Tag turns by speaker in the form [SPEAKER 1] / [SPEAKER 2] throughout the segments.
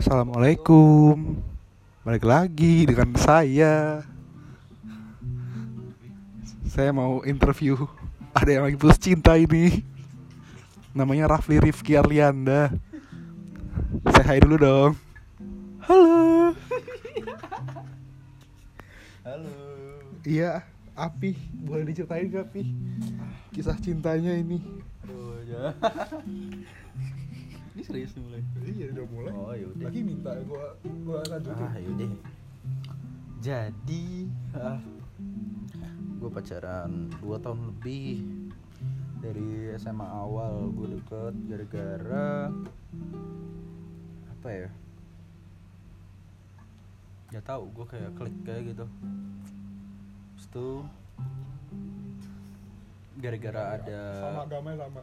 [SPEAKER 1] Assalamualaikum. Balik lagi dengan saya. Saya mau interview Ada yang lagi putus cinta ini. Namanya Rafli Rifki Arlianda. Saya hai dulu dong. Halo.
[SPEAKER 2] Halo.
[SPEAKER 1] Iya Api. Boleh diceritain gak Api? Kisah cintanya ini.
[SPEAKER 2] Aduh, ya. Ini serius nih mulai.
[SPEAKER 1] Iya udah mulai
[SPEAKER 2] Oh, yaudah.
[SPEAKER 1] Lagi minta gua gua lanjutin
[SPEAKER 2] Ah, yaudah. Jadi, ah, gue pacaran 2 tahun lebih dari SMA awal gue deket gara-gara apa ya? Gak tau, gue kayak klik kayak gitu. Terus tuh gara-gara ada
[SPEAKER 1] Sama agamanya sama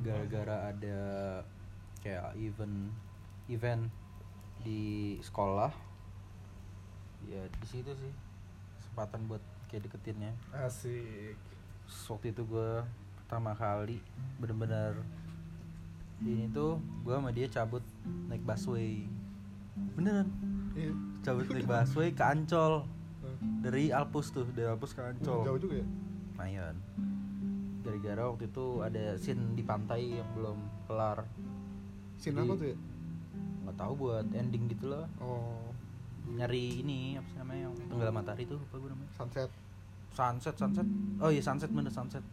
[SPEAKER 2] gara-gara ada kayak event event di sekolah ya di situ sih kesempatan buat kayak deketinnya.
[SPEAKER 1] Asik.
[SPEAKER 2] Waktu itu gue pertama kali bener-bener ini tuh gue sama dia cabut naik busway. Beneran.
[SPEAKER 1] Iya.
[SPEAKER 2] Cabut naik busway ke Ancol. Dari Alpus tuh dari Alpus ke Ancol.
[SPEAKER 1] Jauh juga ya?
[SPEAKER 2] Lumayan. Gara-gara waktu itu ada scene di pantai yang belum kelar
[SPEAKER 1] Scene apa tuh ya?
[SPEAKER 2] nggak tahu buat ending gitu loh.
[SPEAKER 1] Oh.
[SPEAKER 2] Nyari ini apa sih namanya yang tenggelam matahari tuh apa gue namanya?
[SPEAKER 1] Sunset.
[SPEAKER 2] Sunset sunset. Oh iya sunset bener sunset.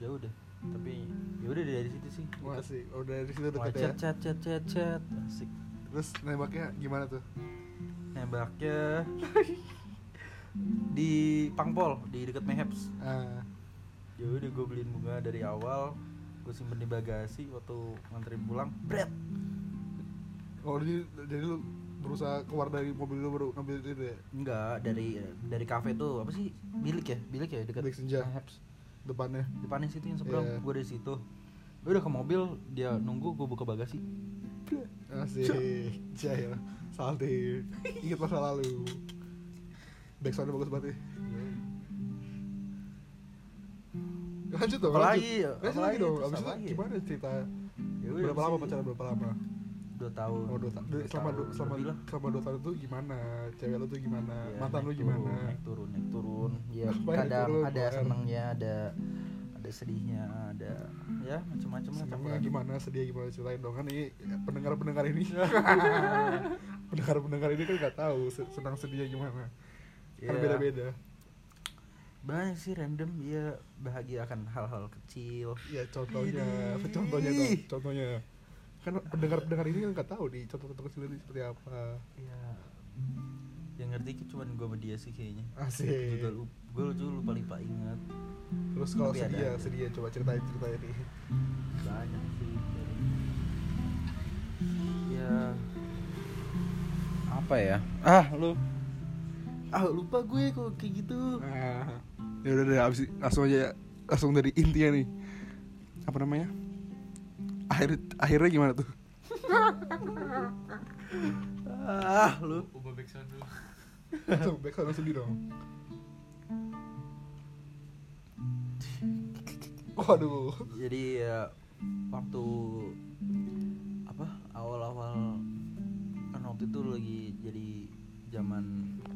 [SPEAKER 2] Ya udah tapi ya udah dari situ sih.
[SPEAKER 1] Wah asik Oh dari situ
[SPEAKER 2] Wah,
[SPEAKER 1] deket ya?
[SPEAKER 2] chat chat chat chat asik.
[SPEAKER 1] Terus nembaknya gimana tuh?
[SPEAKER 2] nembaknya di Pangpol di dekat Meheps
[SPEAKER 1] Ah,
[SPEAKER 2] ya udah gue beliin bunga dari awal gue simpen di bagasi waktu nganterin pulang bret.
[SPEAKER 1] Oh jadi, jadi lu berusaha keluar dari mobil lu baru ngambil itu ya?
[SPEAKER 2] enggak dari dari kafe tuh apa sih? Bilik ya? Bilik ya? Dekat
[SPEAKER 1] Bilik Senja.
[SPEAKER 2] Meheps
[SPEAKER 1] Depannya.
[SPEAKER 2] Depannya situ yang seberang.
[SPEAKER 1] Iya.
[SPEAKER 2] gue dari situ. Gue udah ke mobil dia nunggu gue buka bagasi.
[SPEAKER 1] Asik. Jaya Salty. Ingat masa lalu. Backsoundnya bagus banget ya Lanjut dong
[SPEAKER 2] Apalagi?
[SPEAKER 1] lanjut. Lanjut
[SPEAKER 2] Apalagi?
[SPEAKER 1] lagi dong Abis itu gimana cerita
[SPEAKER 2] Ya
[SPEAKER 1] Berapa lama pacaran berapa lama?
[SPEAKER 2] dua tahun
[SPEAKER 1] Oh dua tahun Selama, dua, selama,
[SPEAKER 2] lebih lah.
[SPEAKER 1] selama dua tahun itu gimana? Cewek lu tuh gimana?
[SPEAKER 2] Ya,
[SPEAKER 1] Mantan lu gimana?
[SPEAKER 2] turun, naik turun naik turun ya kadang
[SPEAKER 1] turun,
[SPEAKER 2] ada senengnya ada ada sedihnya ada ya macam-macam lah campuran.
[SPEAKER 1] gimana? Sedih gimana? Ceritain dong Kan ini pendengar-pendengar ini Pendengar-pendengar ini kan gak tahu se- Senang sedihnya gimana Kan
[SPEAKER 2] Ya,
[SPEAKER 1] beda-beda
[SPEAKER 2] banyak sih random ya bahagia akan hal-hal kecil.
[SPEAKER 1] Ya contohnya, contohnya dong, contohnya. Kan pendengar-pendengar ini kan nggak tahu nih contoh-contoh kecil ini seperti apa.
[SPEAKER 2] ya yang ngerti cuma gue sama dia sih kayaknya.
[SPEAKER 1] Asik.
[SPEAKER 2] gue juga lupa lupa ingat.
[SPEAKER 1] Terus kalau
[SPEAKER 2] ada
[SPEAKER 1] sedih ya,
[SPEAKER 2] aja.
[SPEAKER 1] sedih ya coba ceritain ceritain nih.
[SPEAKER 2] banyak sih. Ya apa ya? Ah lu. Ah lupa gue kok kayak gitu.
[SPEAKER 1] Nah, ya udah deh abis langsung aja langsung dari intinya nih. Apa namanya? Akhir akhirnya gimana tuh?
[SPEAKER 2] ah lu
[SPEAKER 3] ubah backsound dulu
[SPEAKER 1] Langsung back langsung dong. Waduh.
[SPEAKER 2] jadi ya waktu apa awal-awal kan waktu itu lagi jadi zaman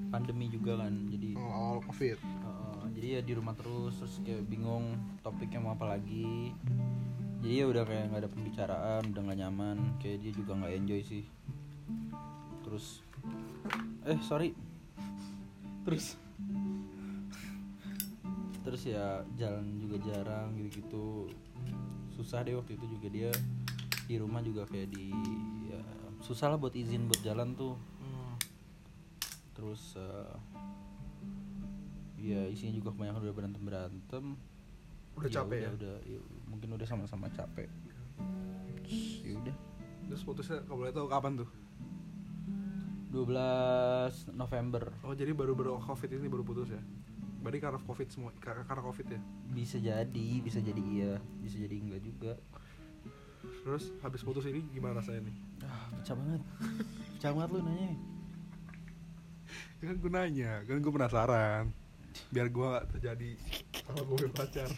[SPEAKER 2] pandemi juga kan jadi
[SPEAKER 1] Oh, awal covid.
[SPEAKER 2] Uh, jadi ya di rumah terus terus kayak bingung topiknya mau apa lagi. Jadi ya udah kayak nggak ada pembicaraan udah nggak nyaman kayak dia juga nggak enjoy sih. Terus eh sorry. Terus terus ya jalan juga jarang gitu gitu susah deh waktu itu juga dia di rumah juga kayak di ya, susah lah buat izin buat jalan tuh terus eh, ya isinya juga kebanyakan udah berantem berantem
[SPEAKER 1] Udah capek ya?
[SPEAKER 2] udah ya, mungkin udah sama-sama capek Terus, ya udah
[SPEAKER 1] Terus putusnya kalau boleh tahu kapan tuh?
[SPEAKER 2] 12 November
[SPEAKER 1] Oh jadi baru-baru covid ini baru putus ya? Berarti karena covid semua, karena karena covid ya?
[SPEAKER 2] bisa jadi bisa jadi iya bisa jadi enggak juga
[SPEAKER 1] Terus habis putus ini gimana rasanya nih?
[SPEAKER 2] ah pecah banget pecah banget lu nanya
[SPEAKER 1] Ya kan gue nanya, kan gue penasaran. Biar gue gak terjadi kalau gue punya pacar.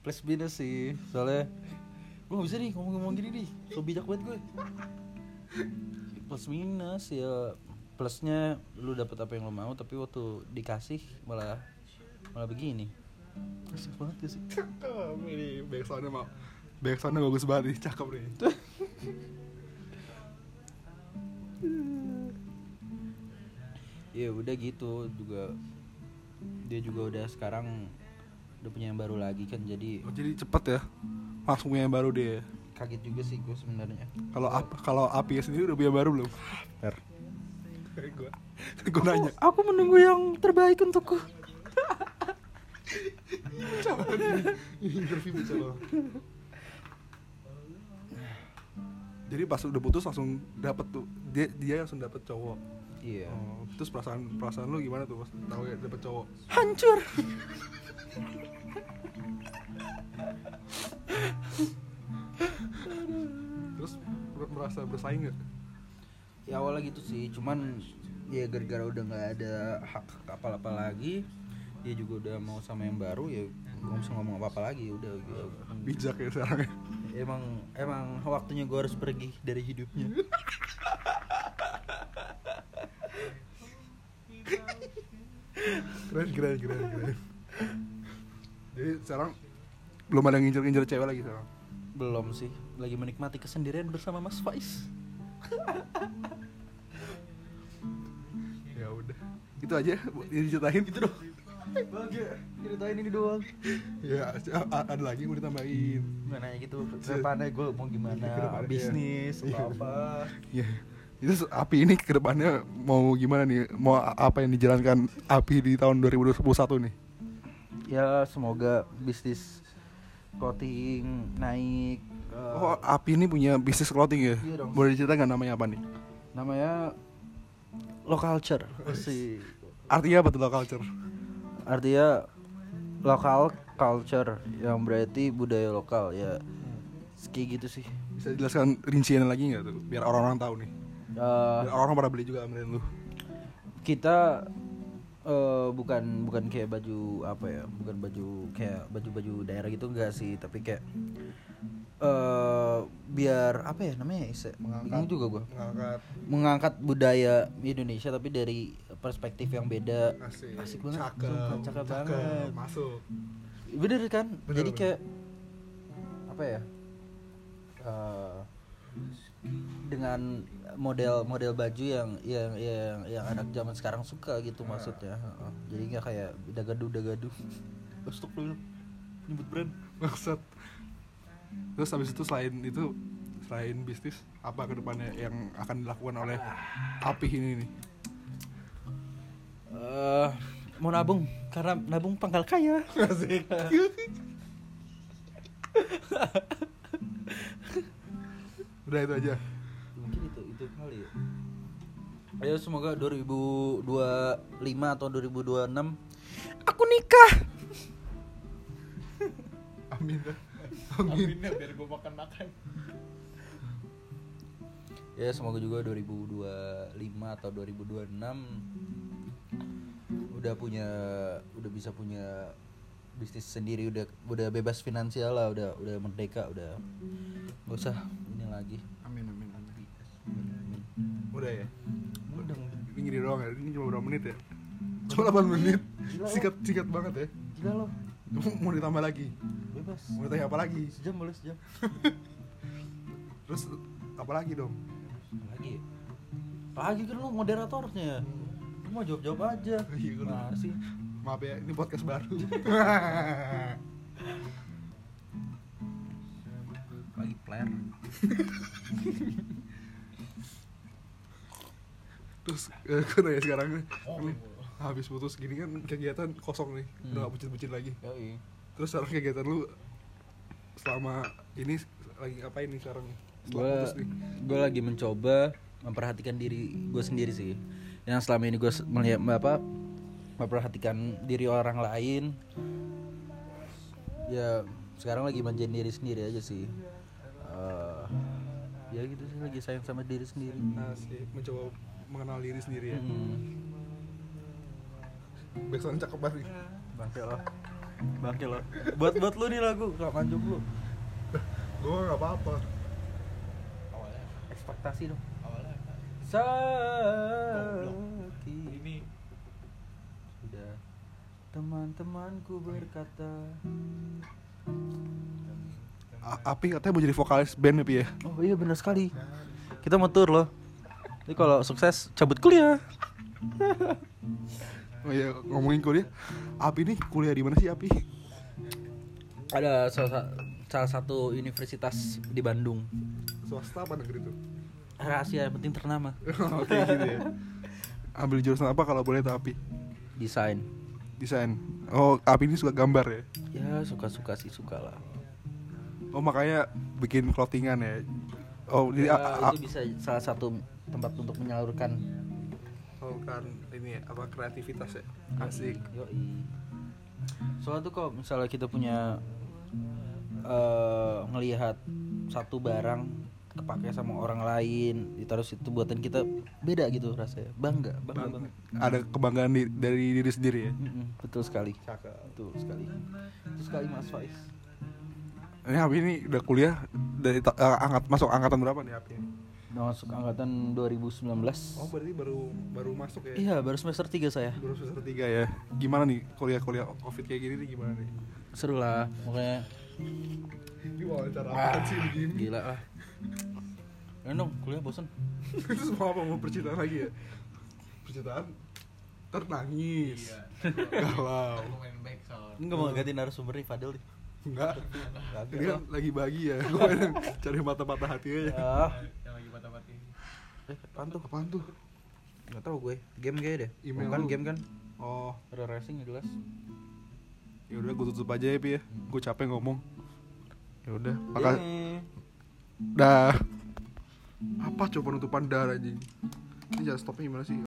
[SPEAKER 2] Plus minus sih soalnya Lu gak bisa nih ngomong-ngomong gini nih. So bijak banget gue Plus minus ya Plusnya lu dapet apa yang lu mau Tapi waktu dikasih malah Malah begini. Asik banget gak sih?
[SPEAKER 1] Cakep ini backsoundnya mau Backsoundnya bagus banget nih, cakep nih
[SPEAKER 2] Ya udah gitu juga. Dia juga udah sekarang Udah punya yang baru lagi kan Jadi
[SPEAKER 1] oh, Jadi cepet ya? Langsung punya yang baru dia
[SPEAKER 2] kaget juga sih gue sebenarnya.
[SPEAKER 1] Kalau ap kalau api sendiri udah punya baru belum? Per Gue Gue nanya.
[SPEAKER 2] Aku menunggu yang terbaik untukku.
[SPEAKER 1] Jadi pas udah putus langsung dapet tuh dia dia langsung dapet cowok.
[SPEAKER 2] Iya
[SPEAKER 1] Oh, terus perasaan perasaan lu gimana tuh pas tahu ya dapet cowok?
[SPEAKER 2] Hancur
[SPEAKER 1] Terus mer- merasa bersaing gak?
[SPEAKER 2] ya awalnya gitu sih cuman ya gara-gara udah nggak ada hak apa-apa lagi dia juga udah mau sama yang baru ya gue bisa ngomong apa-apa lagi udah gitu.
[SPEAKER 1] Bijak ya sekarang ya.
[SPEAKER 2] emang emang waktunya gue harus pergi dari hidupnya
[SPEAKER 1] Keren keren keren keren. Jadi sekarang belum ada ngincer-ngincer cewek lagi sekarang.
[SPEAKER 2] belum sih lagi menikmati kesendirian bersama Mas Faiz
[SPEAKER 1] Ya udah. Itu aja yang diceritain itu dong.
[SPEAKER 2] bahagia ceritain ini doang
[SPEAKER 1] Ya, ada lagi mau ditambahin.
[SPEAKER 2] nggak nanya gitu ke depannya gue mau gimana bisnis
[SPEAKER 1] iya.
[SPEAKER 2] atau apa
[SPEAKER 1] Ya. Itu api ini ke depannya mau gimana nih? Mau apa yang dijalankan api di tahun 2021 nih?
[SPEAKER 2] ya semoga bisnis clothing naik eh,
[SPEAKER 1] Oh, api ini punya bisnis clothing ya?
[SPEAKER 2] Iya dong.
[SPEAKER 1] Boleh diceritain nggak namanya apa nih?
[SPEAKER 2] namanya local culture sih
[SPEAKER 1] Artinya apa tuh local culture?
[SPEAKER 2] artinya lokal culture yang berarti budaya lokal ya kayak gitu sih
[SPEAKER 1] Bisa jelaskan rincian lagi nggak tuh? Biar orang-orang tahu nih.
[SPEAKER 2] Eh,
[SPEAKER 1] orang-orang pada beli juga ambilin lu.
[SPEAKER 2] kita eh, bukan bukan kayak baju apa ya bukan baju kayak baju-baju daerah gitu enggak sih tapi kayak eh biar apa ya namanya Ise? bingung juga gua.
[SPEAKER 1] Mengangkat.
[SPEAKER 2] Mengangkat budaya Indonesia tapi dari perspektif yang beda.
[SPEAKER 1] Asik,
[SPEAKER 2] asik banget.
[SPEAKER 1] Cakep,
[SPEAKER 2] sumpah, cakep banget.
[SPEAKER 1] Masuk.
[SPEAKER 2] bener kan?
[SPEAKER 1] Bener,
[SPEAKER 2] jadi
[SPEAKER 1] bener.
[SPEAKER 2] kayak apa ya eh, dengan model model baju yang yang yang yang anak zaman sekarang suka gitu maksudnya Heeh. jadi nggak kayak dagadu dagadu Stok dulu nyebut brand
[SPEAKER 1] Maksud. Terus habis itu selain itu selain bisnis apa ke depannya yang akan dilakukan oleh api ini nih?
[SPEAKER 2] eh mau nabung karena nabung pangkal kaya.
[SPEAKER 1] Udah itu aja.
[SPEAKER 2] mungkin itu itu kali ya ayo semoga 2025 atau 2026 aku nikah
[SPEAKER 1] Amin. Amin.
[SPEAKER 3] ya biar gue makan makan
[SPEAKER 2] ya semoga juga 2025 atau 2026 udah punya udah bisa punya bisnis sendiri udah udah bebas finansial lah udah udah merdeka udah nggak usah ini lagi
[SPEAKER 1] Amin amin amin. Udah ya.
[SPEAKER 2] udah
[SPEAKER 1] Ini gini doang ya. Ini cuma berapa menit ya? Cuma 8 menit.
[SPEAKER 2] Gila,
[SPEAKER 1] Sikat sikat banget ya.
[SPEAKER 2] gila loh
[SPEAKER 1] Mau ditambah lagi?
[SPEAKER 2] bebas
[SPEAKER 1] Mau ditanya apa lagi?
[SPEAKER 2] sejam boleh sejam
[SPEAKER 1] Terus apa lagi dong?
[SPEAKER 2] lagi lagi kan lu moderatornya lu mau jawab jawab aja
[SPEAKER 1] Iya,
[SPEAKER 2] sih
[SPEAKER 1] Maaf ya, ini podcast baru.
[SPEAKER 2] lagi player
[SPEAKER 1] Terus eh, gue nanya sekarang nih, lu habis putus gini kan kegiatan kosong nih,
[SPEAKER 2] Hmm.
[SPEAKER 1] udah gak bucin-bucin lagi.
[SPEAKER 2] Yoi.
[SPEAKER 1] Terus sekarang kegiatan lu selama ini lagi ngapain nih sekarang?
[SPEAKER 2] Gue gue lagi mencoba memperhatikan diri gue sendiri sih yang selama ini gue melihat apa memperhatikan diri orang lain ya sekarang lagi manjain diri sendiri aja sih ya gitu sih lagi sayang sama diri sendiri.
[SPEAKER 1] Asik, mencoba mengenal diri sendiri ya.
[SPEAKER 2] hmm.
[SPEAKER 1] Backsound cakep banget
[SPEAKER 2] bangke lo. Bangke lo. Buat buat lu nih lagu gak manjuk lu.
[SPEAKER 1] Gue nggak apa-apa.
[SPEAKER 3] Awalnya
[SPEAKER 2] ekspektasi dong.
[SPEAKER 3] Awalnya
[SPEAKER 2] sakit
[SPEAKER 3] ini.
[SPEAKER 2] Sudah. Teman-temanku berkata
[SPEAKER 1] Api katanya mau jadi vokalis band ya Pi ya?
[SPEAKER 2] Oh iya benar sekali. Kita mau tour loh. Ini kalau sukses cabut kuliah.
[SPEAKER 1] Oh iya ngomongin kuliah. Api nih kuliah di mana sih Api?
[SPEAKER 2] ada salah, sa- salah satu universitas di Bandung.
[SPEAKER 1] Swasta apa negeri tuh?
[SPEAKER 2] rahasia yang penting ternama.
[SPEAKER 1] Oke gitu ya. Ambil jurusan apa kalau boleh tahu Api?
[SPEAKER 2] desain.
[SPEAKER 1] Desain. Oh Api ini suka gambar ya?
[SPEAKER 2] ya suka-suka sih suka lah
[SPEAKER 1] Oh makanya bikin clothingan ya. Oh jadi
[SPEAKER 2] Ya,
[SPEAKER 1] a- a-
[SPEAKER 2] itu bisa salah satu tempat untuk menyalurkan.
[SPEAKER 1] Oh kan ini ya, apa kreativitas ya? Asik.
[SPEAKER 2] Yoi. Soalnya tuh kalau misalnya kita punya eh ngelihat satu barang kepake sama orang lain ditaruh situ buatan kita beda gitu rasanya. Bangga bangga
[SPEAKER 1] Bang-
[SPEAKER 2] banget.
[SPEAKER 1] Ada kebanggaan di- dari diri sendiri ya?
[SPEAKER 2] Mm-mm, betul sekali.
[SPEAKER 1] Cakep.
[SPEAKER 2] Betul sekali. Betul sekali Mas Faiz
[SPEAKER 1] Ini Api ini udah kuliah dari eh, angkat masuk angkatan berapa nih Api?
[SPEAKER 2] udah masuk angkatan 2019
[SPEAKER 1] Oh berarti baru baru masuk ya?
[SPEAKER 2] iya baru semester 3 saya
[SPEAKER 1] Baru semester 3 ya Gimana nih kuliah-kuliah covid kayak gini nih gimana nih?
[SPEAKER 2] seru lah pokoknya
[SPEAKER 1] Ini wawancara
[SPEAKER 2] Ah,
[SPEAKER 1] apaan sih begini?
[SPEAKER 2] gila lah Ayo dong kuliah bosan
[SPEAKER 1] Itu semua apa mau percintaan lagi ya? Percintaan Ternangis
[SPEAKER 3] Iya.
[SPEAKER 1] Galau
[SPEAKER 2] enggak mau ganti narasumber nih Fadil nih
[SPEAKER 1] Enggak. Ini kan lagi bagi ya. Gue cari mata-mata hati aja.
[SPEAKER 2] Ah
[SPEAKER 3] yang lagi patah-patih
[SPEAKER 2] eh apaan tuh?
[SPEAKER 1] Apaan tuh?
[SPEAKER 2] nggak tahu gue. Game kayak deh.
[SPEAKER 1] Email
[SPEAKER 2] kan
[SPEAKER 1] lu.
[SPEAKER 2] game kan?
[SPEAKER 1] Oh.
[SPEAKER 2] Ada racing nggak jelas.
[SPEAKER 1] Ya udah gue tutup aja ya Pi ya. Gue capek ngomong. Ya udah. Makasih
[SPEAKER 2] Ini.
[SPEAKER 1] dah. Apa coba penutupan dah anjing? Ini jangan stopnya gimana sih